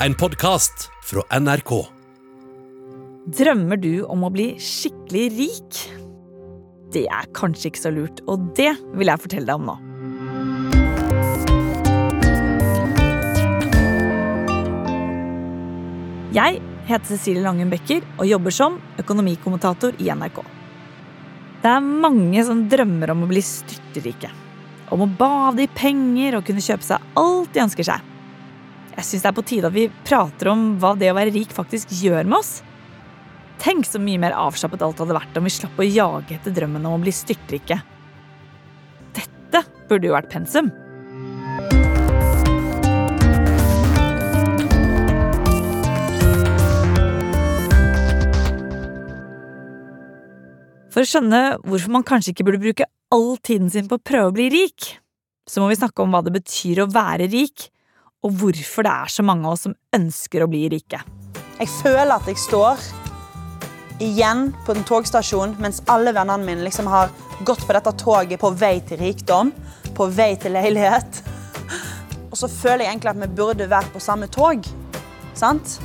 en podkast fra NRK. Drømmer du om å bli skikkelig rik? Det er kanskje ikke så lurt, og det vil jeg fortelle deg om nå. Jeg heter Cecilie Langen Becker og jobber som økonomikommentator i NRK. Det er mange som drømmer om å bli styrterike. Om å bade i penger og kunne kjøpe seg alt de ønsker seg. Jeg syns det er på tide at vi prater om hva det å være rik faktisk gjør med oss. Tenk så mye mer avslappet alt hadde vært om vi slapp å jage etter drømmen om å bli styrtrike. Dette burde jo vært pensum. For å skjønne hvorfor man kanskje ikke burde bruke all tiden sin på å prøve å bli rik, så må vi snakke om hva det betyr å være rik, og hvorfor det er så mange av oss som ønsker å bli rike. Jeg føler at jeg står igjen på en togstasjon mens alle vennene mine liksom har gått på dette toget på vei til rikdom, på vei til leilighet. Og så føler jeg egentlig at vi burde være på samme tog. Sant?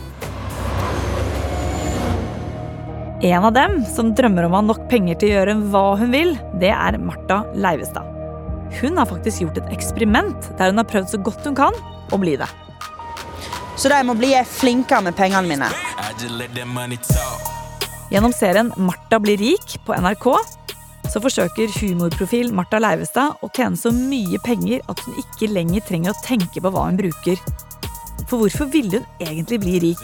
En av dem som drømmer om å ha nok penger til å gjøre hva hun vil, det er Martha Leivestad. Hun har faktisk gjort et eksperiment der hun har prøvd så godt hun kan å bli det. Så da må bli flinkere med pengene mine. Gjennom serien Marta blir rik på NRK så forsøker humorprofil Marta Leivestad å tjene så mye penger at hun ikke lenger trenger å tenke på hva hun bruker. For hvorfor ville hun egentlig bli rik?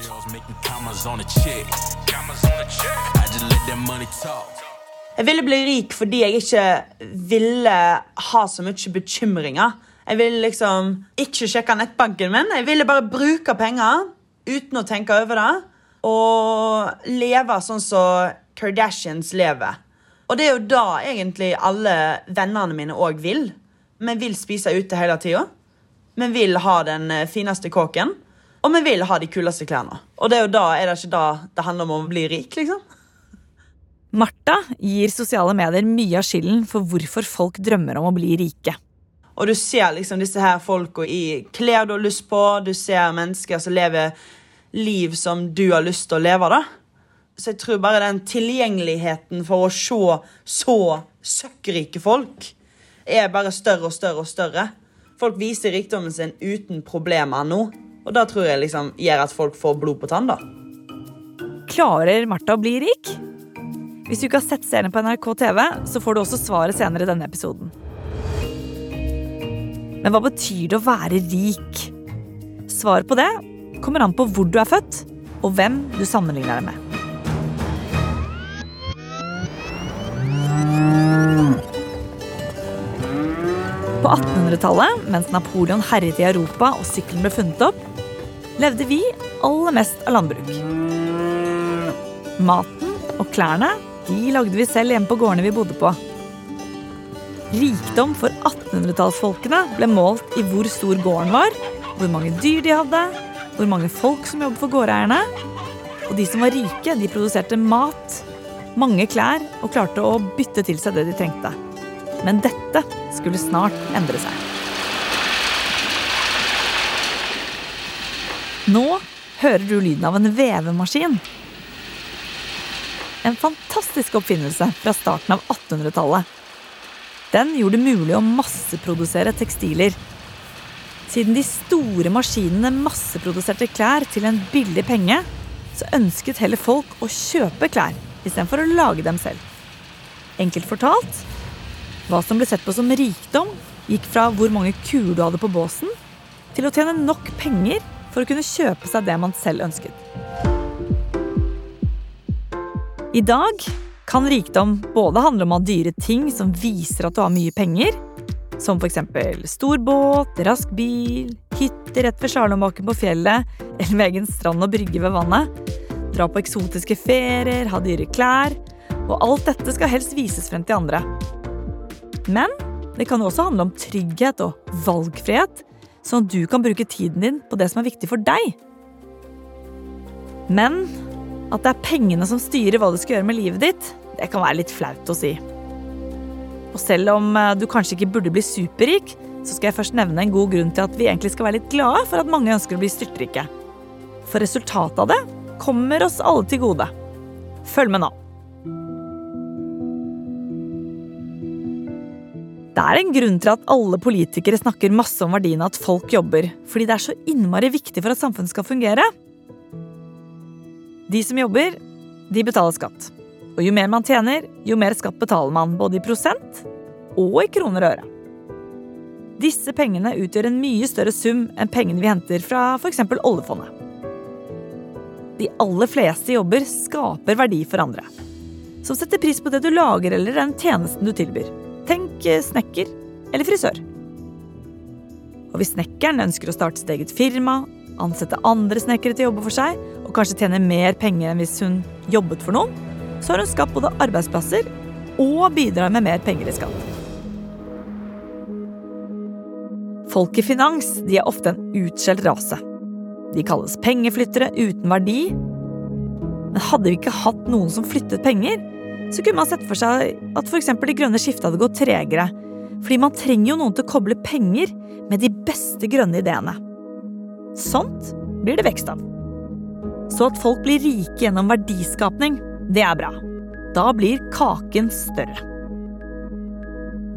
Jeg ville bli rik fordi jeg ikke ville ha så mye bekymringer. Jeg ville liksom ikke sjekke nettbanken min. Jeg ville bare bruke penger uten å tenke over det. Og leve sånn som Kardashians lever. Og det er jo da egentlig alle vennene mine òg vil. Vi vil spise ute hele tida. Vi vil ha den fineste kåken. Og vi vil ha de kuleste klærne. Og det er jo da er det ikke da det handler om å bli rik, liksom. Martha gir sosiale medier mye av skylden for hvorfor folk drømmer om å bli rike. Og du ser liksom disse her folka i klær du har lyst på, du ser mennesker som lever liv som du har lyst til å leve. da. Så jeg tror bare den tilgjengeligheten for å se så søkkrike folk er bare større og større og større. Folk viser rikdommen sin uten problemer nå. Og da tror jeg liksom gjør at folk får blod på tann. da. Klarer Martha å bli rik? Hvis du ikke har sett serien på NRK TV, så får du også svaret senere i denne episoden. Men hva betyr det å være rik? Svaret på det kommer an på hvor du er født, og hvem du sammenligner deg med. På 1800-tallet, mens Napoleon herjet i Europa og sykkelen ble funnet opp, levde vi aller mest av landbruk. Maten og klærne de lagde vi selv hjemme på gårdene vi bodde på. Rikdom for 1800-tallsfolkene ble målt i hvor stor gården var, hvor mange dyr de hadde, hvor mange folk som jobbet for gårdeierne. Og de som var rike, de produserte mat, mange klær og klarte å bytte til seg det de trengte. Men dette skulle snart endre seg. Nå hører du lyden av en vevemaskin. En fantastisk oppfinnelse fra starten av 1800-tallet. Den gjorde det mulig å masseprodusere tekstiler. Siden de store maskinene masseproduserte klær til en billig penge, så ønsket heller folk å kjøpe klær istedenfor å lage dem selv. Enkelt fortalt hva som ble sett på som rikdom, gikk fra hvor mange kuer du hadde på båsen, til å tjene nok penger for å kunne kjøpe seg det man selv ønsket. I dag kan rikdom både handle om å ha dyre ting som viser at du har mye penger, som f.eks. stor båt, rask bil, hytte rett ved slalåmbakken på fjellet eller med egen strand og brygge ved vannet, dra på eksotiske ferier, ha dyre klær Og alt dette skal helst vises frem til andre. Men det kan også handle om trygghet og valgfrihet, sånn at du kan bruke tiden din på det som er viktig for deg. Men at det er pengene som styrer hva du skal gjøre med livet ditt, det kan være litt flaut å si. Og selv om eh, du kanskje ikke burde bli superrik, så skal jeg først nevne en god grunn til at vi egentlig skal være litt glade for at mange ønsker å bli styrtrike. For resultatet av det kommer oss alle til gode. Følg med nå. Det er en grunn til at alle politikere snakker masse om verdien av at folk jobber, fordi det er så innmari viktig for at samfunnet skal fungere. De som jobber, de betaler skatt. Og jo mer man tjener, jo mer skatt betaler man, både i prosent og i kroner og øre. Disse pengene utgjør en mye større sum enn pengene vi henter fra f.eks. oljefondet. De aller fleste jobber skaper verdi for andre. Som setter pris på det du lager eller den tjenesten du tilbyr. Tenk snekker eller frisør. Og hvis snekkeren ønsker å starte sitt eget firma, ansette andre snekkere til å jobbe for seg, og kanskje tjene mer penger enn hvis hun jobbet for noen, så har hun skapt både arbeidsplasser og bidrar med mer penger i skatt. Folk i finans de er ofte en utskjelt rase. De kalles pengeflyttere uten verdi. Men hadde vi ikke hatt noen som flyttet penger, så kunne man sett for seg at f.eks. det grønne skiftet hadde gått tregere. Fordi man trenger jo noen til å koble penger med de beste grønne ideene. Sånt blir det vekst av. Så at folk blir rike gjennom verdiskapning, det er bra. Da blir kaken større.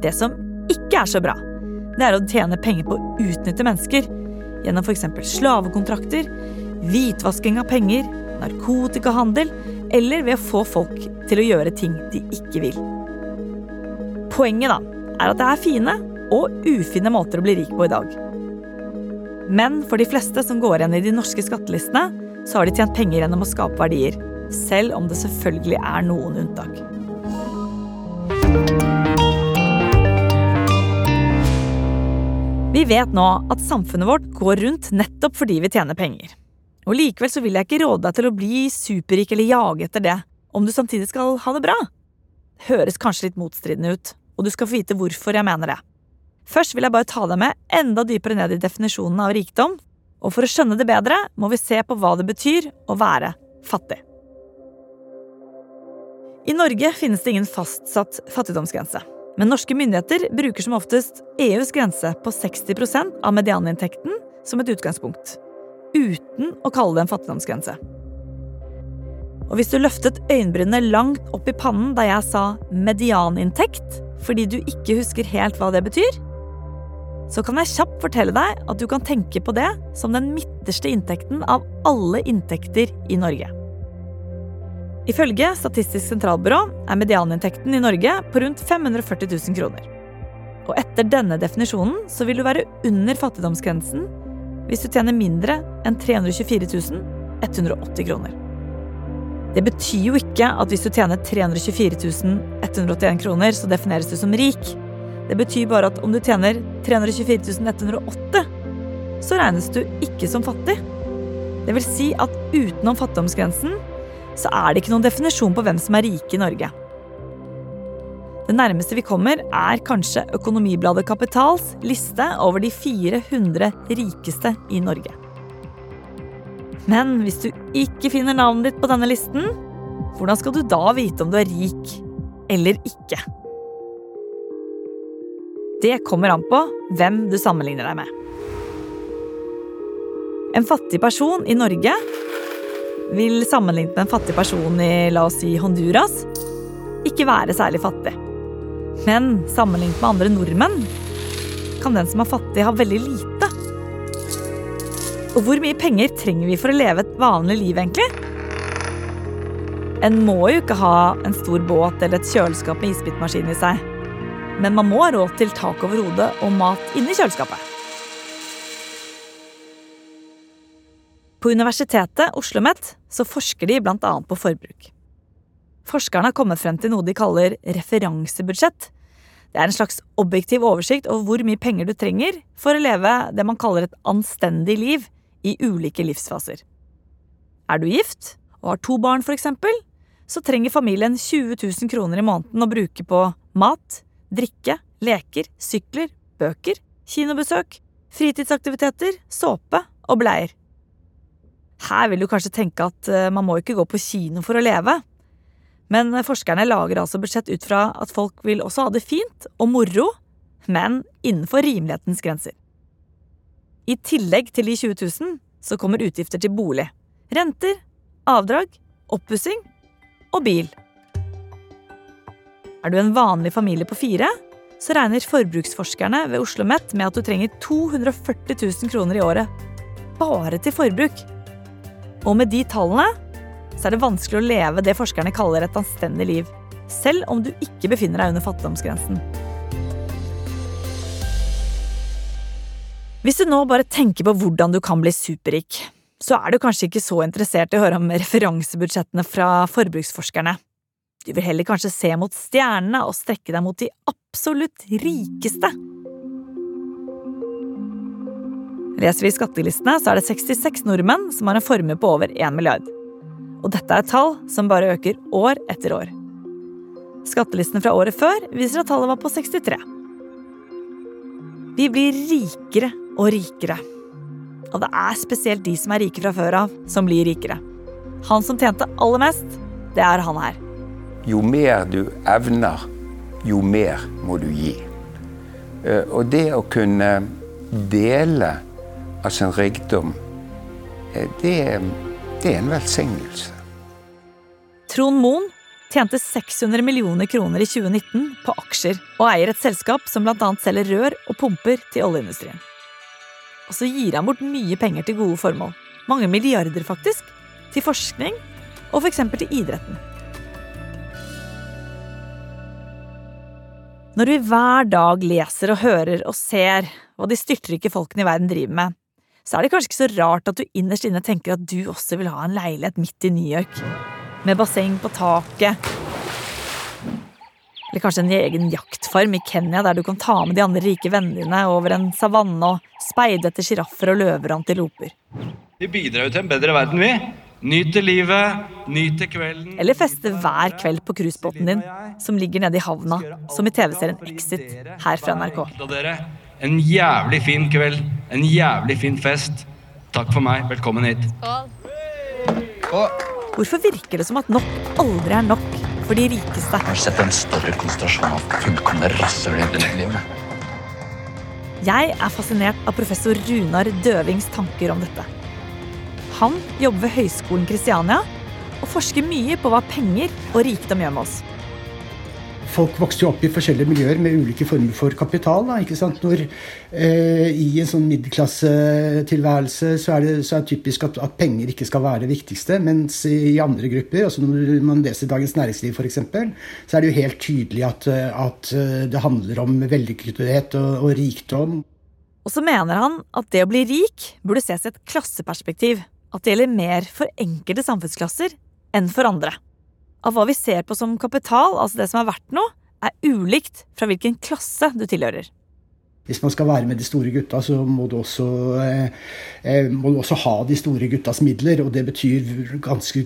Det som ikke er så bra, det er å tjene penger på å utnytte mennesker. Gjennom f.eks. slavekontrakter, hvitvasking av penger, narkotikahandel eller ved å få folk til å gjøre ting de ikke vil. Poenget da, er at det er fine og ufine måter å bli rik på i dag. Men for de fleste som går igjen i de norske skattelistene, så har de tjent penger gjennom å skape verdier. Selv om det selvfølgelig er noen unntak. Vi vet nå at samfunnet vårt går rundt nettopp fordi vi tjener penger. Og likevel så vil jeg ikke råde deg til å bli superrik eller jage etter det, om du samtidig skal ha det bra. Høres kanskje litt motstridende ut, og du skal få vite hvorfor jeg mener det. Først vil jeg bare ta deg med enda dypere ned i definisjonen av rikdom, og for å skjønne det bedre må vi se på hva det betyr å være fattig. I Norge finnes det ingen fastsatt fattigdomsgrense. Men norske myndigheter bruker som oftest EUs grense på 60% av medianinntekten som et utgangspunkt, uten å kalle det en fattigdomsgrense. Og hvis du løftet øyenbrynene langt opp i pannen da jeg sa medianinntekt, fordi du ikke husker helt hva det betyr, så kan jeg kjapt fortelle deg at du kan tenke på det som den midterste inntekten av alle inntekter i Norge. Ifølge Statistisk sentralbyrå er medianinntekten i Norge på rundt 540 000 kroner. Og etter denne definisjonen så vil du være under fattigdomsgrensen hvis du tjener mindre enn 324 180 kroner. Det betyr jo ikke at hvis du tjener 324 181 kroner, så defineres du som rik. Det betyr bare at om du tjener 324 108, så regnes du ikke som fattig. Det vil si at utenom fattigdomsgrensen så er det ikke noen definisjon på hvem som er rike i Norge. Det nærmeste vi kommer, er kanskje Økonomibladet Kapitals liste over de 400 rikeste i Norge. Men hvis du ikke finner navnet ditt på denne listen, hvordan skal du da vite om du er rik eller ikke? Det kommer an på hvem du sammenligner deg med. En fattig person i Norge vil sammenlignet med en fattig person i la oss si Honduras ikke være særlig fattig. Men sammenlignet med andre nordmenn kan den som er fattig, ha veldig lite. Og hvor mye penger trenger vi for å leve et vanlig liv, egentlig? En må jo ikke ha en stor båt eller et kjøleskap med isbitmaskin i seg. Men man må ha råd til tak over hodet og mat inni kjøleskapet. På universitetet Oslo OsloMet så forsker de bl.a. på forbruk. Forskerne har kommet frem til noe de kaller referansebudsjett. Det er en slags objektiv oversikt over hvor mye penger du trenger for å leve det man kaller et anstendig liv i ulike livsfaser. Er du gift og har to barn, f.eks., så trenger familien 20 000 kroner i måneden å bruke på mat, drikke, leker, sykler, bøker, kinobesøk, fritidsaktiviteter, såpe og bleier. Her vil du kanskje tenke at eh, man må ikke gå på kino for å leve. Men forskerne lager altså budsjett ut fra at folk vil også ha det fint og moro, men innenfor rimelighetens grenser. I tillegg til de 20 000 så kommer utgifter til bolig, Renter, avdrag, oppussing og bil. Er du en vanlig familie på fire, så regner forbruksforskerne ved Oslo OsloMet med at du trenger 240 000 kroner i året bare til forbruk. Og med de tallene så er det vanskelig å leve det forskerne kaller et anstendig liv, selv om du ikke befinner deg under fattigdomsgrensen. Hvis du nå bare tenker på hvordan du kan bli superrik, så er du kanskje ikke så interessert i å høre om referansebudsjettene fra forbruksforskerne. Du vil heller kanskje se mot stjernene og strekke deg mot de absolutt rikeste. Leser vi skattelistene, så er det 66 nordmenn som har en formue på over 1 milliard. Og dette er et tall som bare øker år etter år. Skattelistene fra året før viser at tallet var på 63. Vi blir rikere og rikere. Og det er spesielt de som er rike fra før av, som blir rikere. Han som tjente aller mest, det er han her. Jo mer du evner, jo mer må du gi. Eh, og det å kunne dele av sin rikdom, eh, det, det er en velsignelse. Trond Moen tjente 600 millioner kroner i 2019 på aksjer, og eier et selskap som bl.a. selger rør og pumper til oljeindustrien. Og så gir han bort mye penger til gode formål. Mange milliarder, faktisk. Til forskning og f.eks. til idretten. Når vi hver dag leser og hører og ser hva de styrtrike folkene i verden driver med, så er det kanskje ikke så rart at du innerst inne tenker at du også vil ha en leilighet midt i New York. Med basseng på taket. Eller kanskje en egen jaktfarm i Kenya der du kan ta med de andre rike vennene dine over en savanne og speide etter sjiraffer og løver og antiloper. Vi bidrar jo til en bedre verden, vi. Nyte livet, nyte kvelden Eller feste hver kveld på cruisebåten din, som ligger nede i havna, som i TV-serien Exit her fra NRK. En jævlig fin kveld, en jævlig fin fest. Takk for meg. Velkommen hit. Hvorfor virker det som at nok aldri er nok for de rikeste? Jeg har sett en større konsentrasjon av fullkomne rasshøl i livet. Jeg er fascinert av professor Runar Døvings tanker om dette. Han jobber ved Høgskolen Kristiania og forsker mye på hva penger og rikdom gjør med oss. Folk vokste jo opp i forskjellige miljøer med ulike former for kapital. Da, ikke sant? Når, eh, I en sånn middelklassetilværelse så er det så er det typisk at, at, penger ikke skal være det viktigste. Mens i andre grupper, altså når man leser Dagens Næringsliv f.eks., så er det jo helt tydelig at, at det handler om vellykkethet og, og rikdom. Og så mener han at det å bli rik burde ses i et klasseperspektiv at det gjelder mer for enkelte samfunnsklasser enn for andre. Av hva vi ser på som kapital, altså det som er verdt noe, er ulikt fra hvilken klasse du tilhører. Hvis man skal være med de store gutta, så må du også, eh, eh må du også ha de store guttas midler. Og det betyr ganske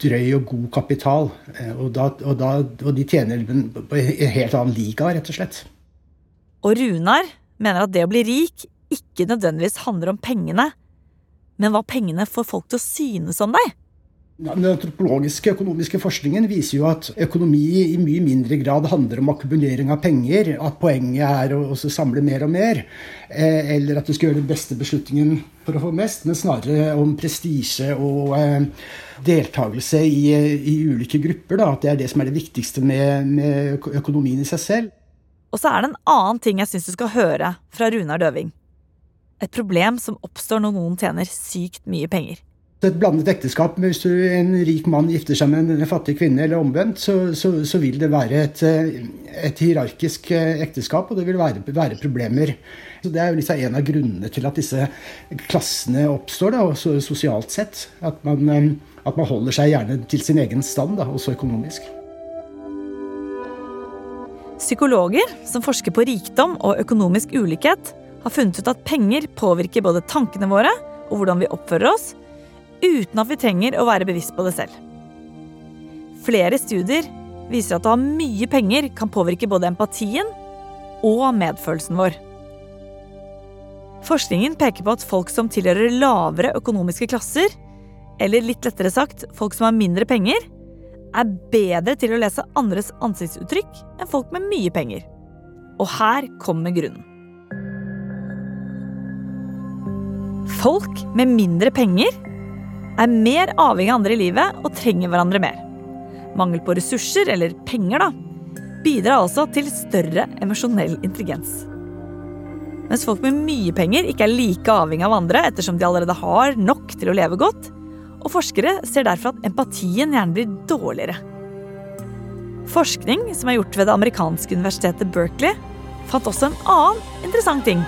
drøy og god kapital. Eh, og, da, og, da, og de tjener på en helt annen liga, rett og slett. Og Runar mener at det å bli rik ikke nødvendigvis handler om pengene, men hva pengene får folk til å synes om deg. Den antropologiske økonomiske forskningen viser jo at økonomi i mye mindre grad handler om akkumulering av penger, at poenget er å samle mer og mer, eh, eller at du skal gjøre den beste beslutningen for å få mest, men snarere om prestisje og eh, deltakelse i, i, ulike grupper. Da, at det er det som er det viktigste med, med økonomien i seg selv. Og så er det en annen ting jeg syns du skal høre fra Runar Døving. Et problem som oppstår når noen tjener sykt mye penger. Et blandet ekteskap, hvis du, en rik mann gifter seg med en fattig kvinne, eller omvendt, så, så, så vil det være et, et, hierarkisk ekteskap, og det vil være, være problemer. Så det er jo liksom en av grunnene til at disse klassene oppstår, da, også sosialt sett. At man, at man, holder seg gjerne til sin egen stand, da, også økonomisk. Psykologer som forsker på rikdom og økonomisk ulikhet, har funnet ut at penger påvirker både tankene våre og hvordan vi oppfører oss, uten at vi trenger å være bevisst på det selv. Flere studier viser at å ha mye penger kan påvirke både empatien og medfølelsen vår. Forskningen peker på at folk som tilhører lavere økonomiske klasser, eller litt lettere sagt folk som har mindre penger, er bedre til å lese andres ansiktsuttrykk enn folk med mye penger. Og her kommer grunnen. Folk med mindre penger er mer avhengig av andre i livet og trenger hverandre mer. Mangel på ressurser, eller penger, da, bidrar altså til større emosjonell intelligens. Mens folk med mye penger ikke er like avhengig av andre ettersom de allerede har nok til å leve godt, og forskere ser derfor at empatien gjerne blir dårligere. Forskning som er gjort ved det amerikanske universitetet Berkeley, fant også en annen interessant ting.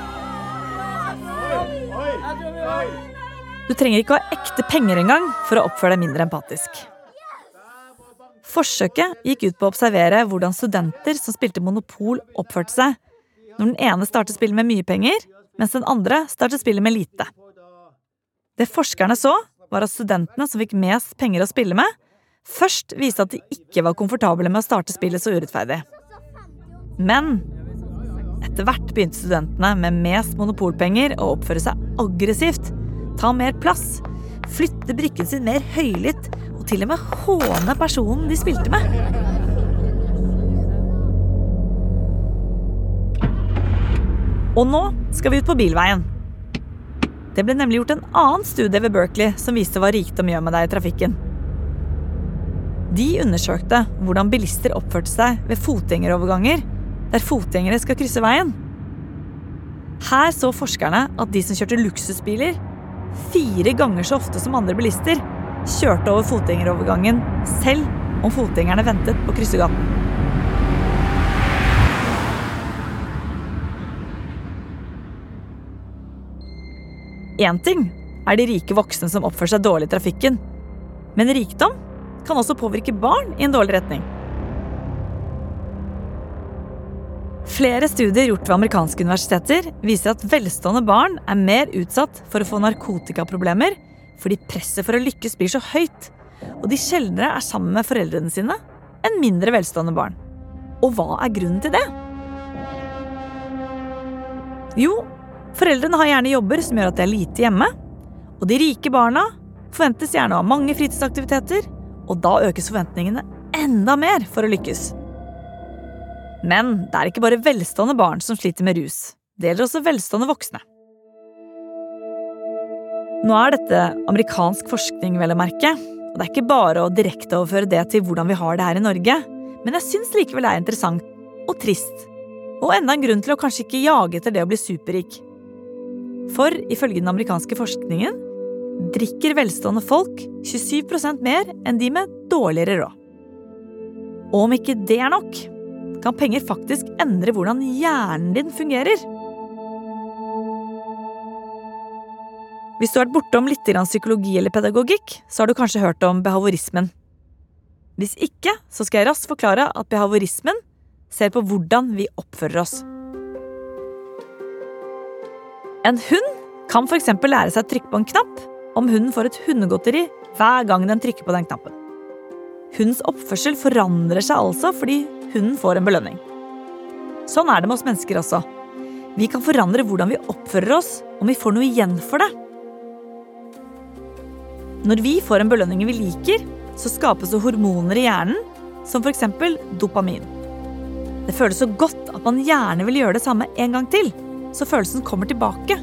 Du trenger ikke å ha ekte penger engang for å oppføre deg mindre empatisk. Forsøket gikk ut på å observere hvordan studenter som spilte Monopol, oppførte seg når den ene startet spillet med mye penger, mens den andre startet spillet med lite. Det forskerne så, var at studentene som fikk mest penger å spille med, først viste at de ikke var komfortable med å starte spillet så urettferdig. Men etter hvert begynte studentene med mest monopolpenger å oppføre seg aggressivt, ta mer plass, flytte brikken sin mer høylytt og til og med håne personen de spilte med. Og nå skal vi ut på bilveien. Det ble nemlig gjort en annen studie ved Berkeley som viste hva rikdom gjør med deg i trafikken. De undersøkte hvordan bilister oppførte seg ved fotgjengeroverganger der fotgjengere skal krysse veien. Her så forskerne at de som kjørte luksusbiler, fire ganger så ofte som andre bilister, kjørte over fotgjengerovergangen selv om fotgjengerne ventet på kryssegaten. Én ting er de rike voksne som oppfører seg dårlig i trafikken, men rikdom kan også påvirke barn i en dårlig retning. Flere studier gjort ved amerikanske universiteter viser at velstående barn er mer utsatt for å få narkotikaproblemer fordi presset for å lykkes blir så høyt, og de sjeldnere er sammen med foreldrene sine enn mindre velstående barn. Og hva er grunnen til det? Jo, foreldrene har gjerne jobber som gjør at de er lite hjemme, og de rike barna forventes gjerne å ha mange fritidsaktiviteter, og da økes forventningene enda mer for å lykkes. Men det er ikke bare velstående barn som sliter med rus. Det gjelder også velstående voksne. Nå er dette amerikansk forskning, vel å merke. Og det er ikke bare å direkteoverføre det til hvordan vi har det her i Norge. Men jeg syns likevel det er interessant. Og trist. Og enda en grunn til å kanskje ikke jage etter det å bli superrik. For ifølge den amerikanske forskningen drikker velstående folk 27% mer enn de med dårligere råd. Og om ikke det er nok, kan penger faktisk endre hvordan hjernen din fungerer. Hvis du har vært bortom litt psykologi eller pedagogikk, så har du kanskje hørt om behaviorismen. Hvis ikke, så skal jeg raskt forklare at behaviorismen ser på hvordan vi oppfører oss. En hund kan f.eks. lære seg å trykke på en knapp om hunden får et hundegodteri hver gang den trykker på den knappen. Hundens oppførsel forandrer seg altså fordi hunden får en belønning. Sånn er det med oss mennesker også. Vi kan forandre hvordan vi oppfører oss om vi får noe igjen for det. Når vi får en belønning vi liker, så skapes det hormoner i hjernen, som f.eks. dopamin. Det føles så godt at man gjerne vil gjøre det samme en gang til, så følelsen kommer tilbake.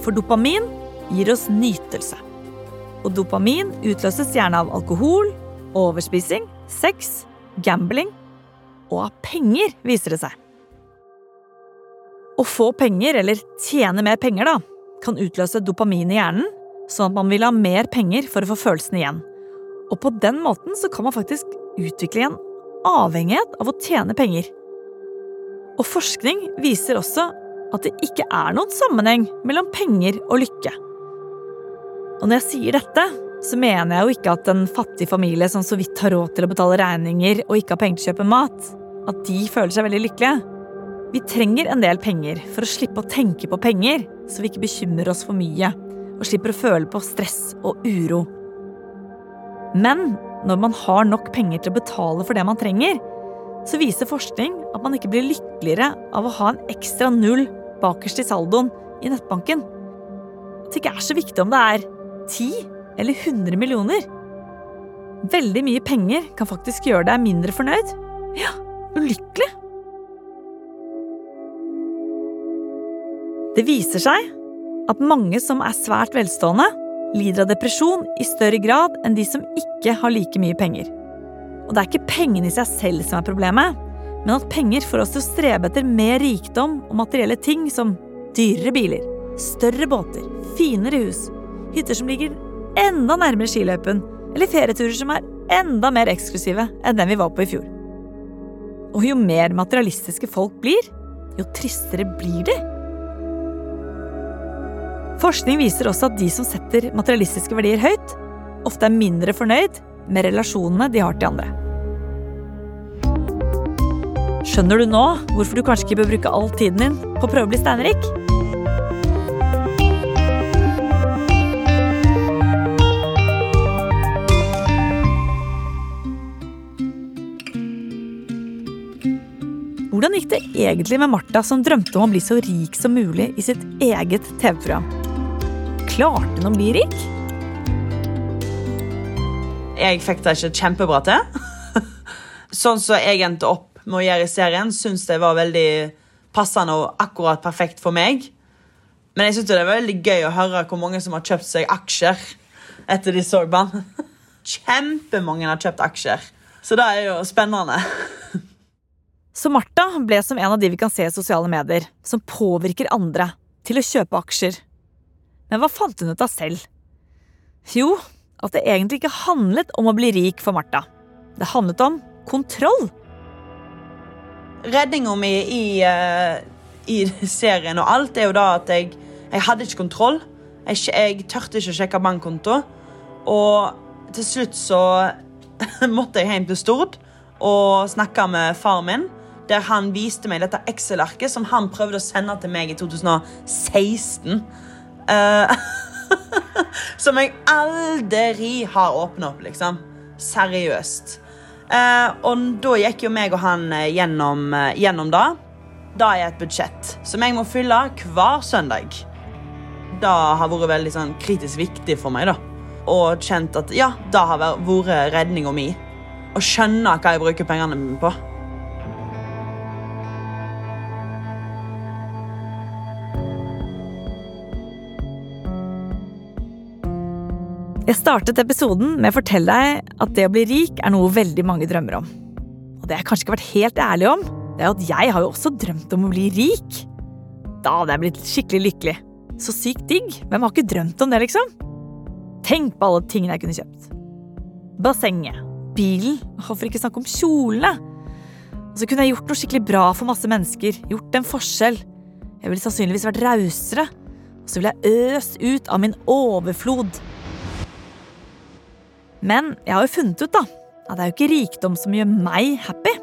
For dopamin gir oss nytelse. Og dopamin utløses gjerne av alkohol, overspising, sex, gambling og av penger, viser det seg. Å få penger, eller tjene mer penger, da, kan utløse dopamin i hjernen, sånn at man vil ha mer penger for å få følelsen igjen. Og på den måten så kan man faktisk utvikle en avhengighet av å tjene penger. Og forskning viser også at det ikke er noen sammenheng mellom penger og lykke. Og når jeg sier dette, så mener jeg jo ikke at en fattig familie som så vidt har råd til å betale regninger og ikke har penger til å kjøpe mat, at de føler seg veldig lykkelige. Vi trenger en del penger for å slippe å tenke på penger, så vi ikke bekymrer oss for mye og slipper å føle på stress og uro. Men når man har nok penger til å betale for det man trenger, så viser forskning at man ikke blir lykkeligere av å ha en ekstra null bakerst i saldoen i nettbanken. At det ikke er så viktig om det er 10 eller 100 millioner. Veldig mye penger kan faktisk gjøre deg mindre fornøyd. Ja, ulykkelig. Det viser seg at mange som er svært velstående, lider av depresjon i større grad enn de som ikke har like mye penger. Og det er ikke pengene i seg selv som er problemet, men at penger får oss til å strebe etter mer rikdom og materielle ting som dyrere biler, større båter, finere hus, hytter som ligger enda nærmere skiløypen, eller ferieturer som er enda mer eksklusive enn den vi var på i fjor. Og jo mer materialistiske folk blir, jo tristere blir de. Forskning viser også at de som setter materialistiske verdier høyt, ofte er mindre fornøyd med relasjonene de har til andre. Skjønner du nå hvorfor du kanskje ikke bør bruke all tiden din på å prøve å bli steinrik? Hvordan gikk det egentlig med Martha som drømte om å bli så rik som mulig i sitt eget TV-program? Klarte hun å bli rik? Jeg fikk det ikke kjempebra til. sånn som jeg endte opp med å gjøre i serien, syns jeg var veldig passende og akkurat perfekt for meg. Men jeg synes det var veldig gøy å høre hvor mange som har kjøpt seg aksjer etter de så. Kjempemange har kjøpt aksjer. Så det er jo spennende. Så Martha ble som en av de vi kan se i sosiale medier, som påvirker andre til å kjøpe aksjer. Men hva fant hun ut av selv? Jo, at det egentlig ikke handlet om å bli rik for Martha. Det handlet om kontroll. Redninga mi i, eh, i serien og alt er jo da at jeg, jeg hadde ikke kontroll. Jeg, jeg tørte ikke å sjekke bankkonto. Og til slutt så måtte jeg hjem til Stord og snakke med far min der han viste meg dette Excel-arket som han prøvde å sende til meg i 2016. Uh, som jeg aldri har åpna opp, liksom. Seriøst. Uh, og da gikk jo meg og han uh, gjennom, gjennom det. Det er et budsjett som jeg må fylle hver søndag. Det har vært veldig sånn, kritisk viktig for meg. da. Og kjent at ja, det har vært redninga mi. Å skjønne hva jeg bruker pengene mine på. Jeg startet episoden med å fortelle deg at det å bli rik er noe veldig mange drømmer om. Og det jeg kanskje ikke har vært helt ærlig om, det er at jeg har jo også drømt om å bli rik. Da hadde jeg blitt skikkelig lykkelig. Så sykt digg. Hvem har ikke drømt om det, liksom? Tenk på alle tingene jeg kunne kjøpt. Bassenget. Bilen. Hvorfor ikke snakke om kjolene? Og så kunne jeg gjort noe skikkelig bra for masse mennesker. Gjort en forskjell. Jeg ville sannsynligvis vært rausere. Og så ville jeg øst ut av min overflod. Men jeg har jo funnet ut da, at det er jo ikke rikdom som gjør meg happy.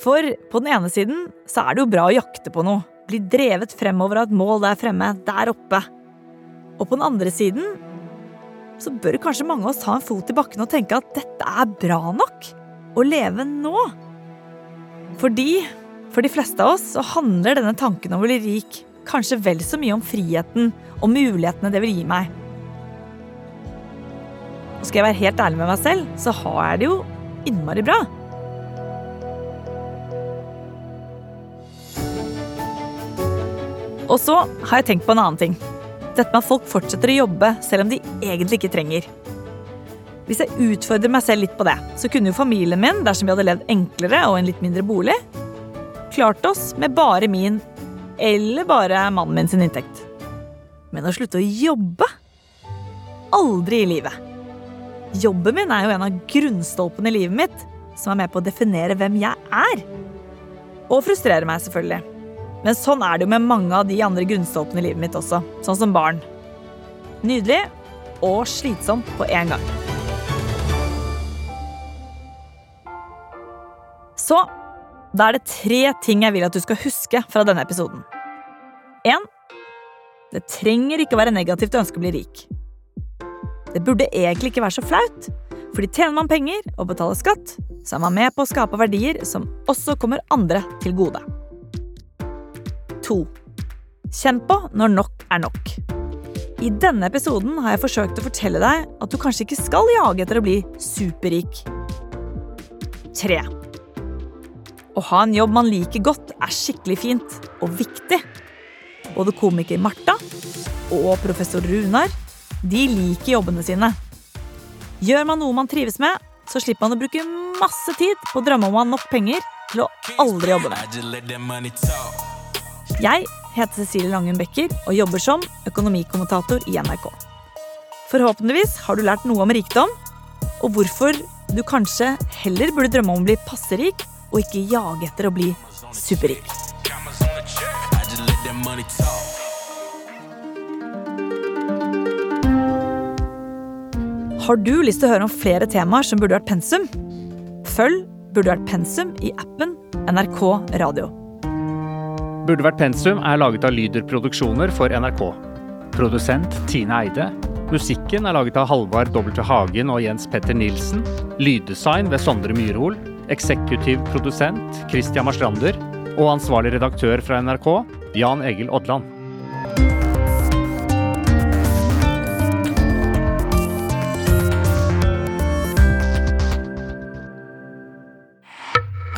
For på den ene siden så er det jo bra å jakte på noe. Bli drevet fremover av et mål der fremme, der oppe. Og på den andre siden så bør kanskje mange av oss ta en fot i bakken og tenke at dette er bra nok. Å leve nå. Fordi for de fleste av oss så handler denne tanken om å bli rik kanskje vel så mye om friheten og mulighetene det vil gi meg. Og skal jeg være helt ærlig med meg selv, så har jeg det jo innmari bra. Og så har jeg tenkt på en annen ting. Dette med at folk fortsetter å jobbe selv om de egentlig ikke trenger. Hvis jeg utfordrer meg selv litt på det, så kunne jo familien min, dersom vi hadde levd enklere og en litt mindre bolig, klart oss med bare min eller bare mannen min sin inntekt. Men å slutte å jobbe? Aldri i livet. Jobben min er jo en av grunnstolpene i livet mitt, som er med på å definere hvem jeg er. Og frustrerer meg, selvfølgelig. Men sånn er det jo med mange av de andre grunnstolpene i livet mitt også, sånn som barn. Nydelig og slitsomt på en gang. Så da er det tre ting jeg vil at du skal huske fra denne episoden. 1. Det trenger ikke være negativt å ønske å bli rik. Det burde egentlig ikke være så flaut, fordi tjener man penger og betaler skatt, så er man med på å skape verdier som også kommer andre til gode. 2. Kjenn på når nok er nok. I denne episoden har jeg forsøkt å fortelle deg at du kanskje ikke skal jage etter å bli superrik. 3. Å ha en jobb man liker godt, er skikkelig fint og viktig. Både komiker Martha og professor Runar de liker jobbene sine. Gjør man noe man trives med, så slipper man å bruke masse tid på å drømme om å ha nok penger til å aldri jobbe med. Jeg heter Cecilie Langen Becker og jobber som økonomikommentator i NRK. Forhåpentligvis har du lært noe om rikdom, og hvorfor du kanskje heller burde drømme om å bli passe rik, og ikke jage etter å bli superrik. Har du lyst til å høre om flere temaer som burde vært pensum? Følg Burde vært pensum i appen NRK Radio. Burde vært pensum er laget av Lyder Produksjoner for NRK. Produsent Tine Eide. Musikken er laget av Halvard W. Hagen og Jens Petter Nilsen. Lyddesign ved Sondre Myrhol. Eksekutiv produsent Christian Marstrander. Og ansvarlig redaktør fra NRK, Jan Egil Odland.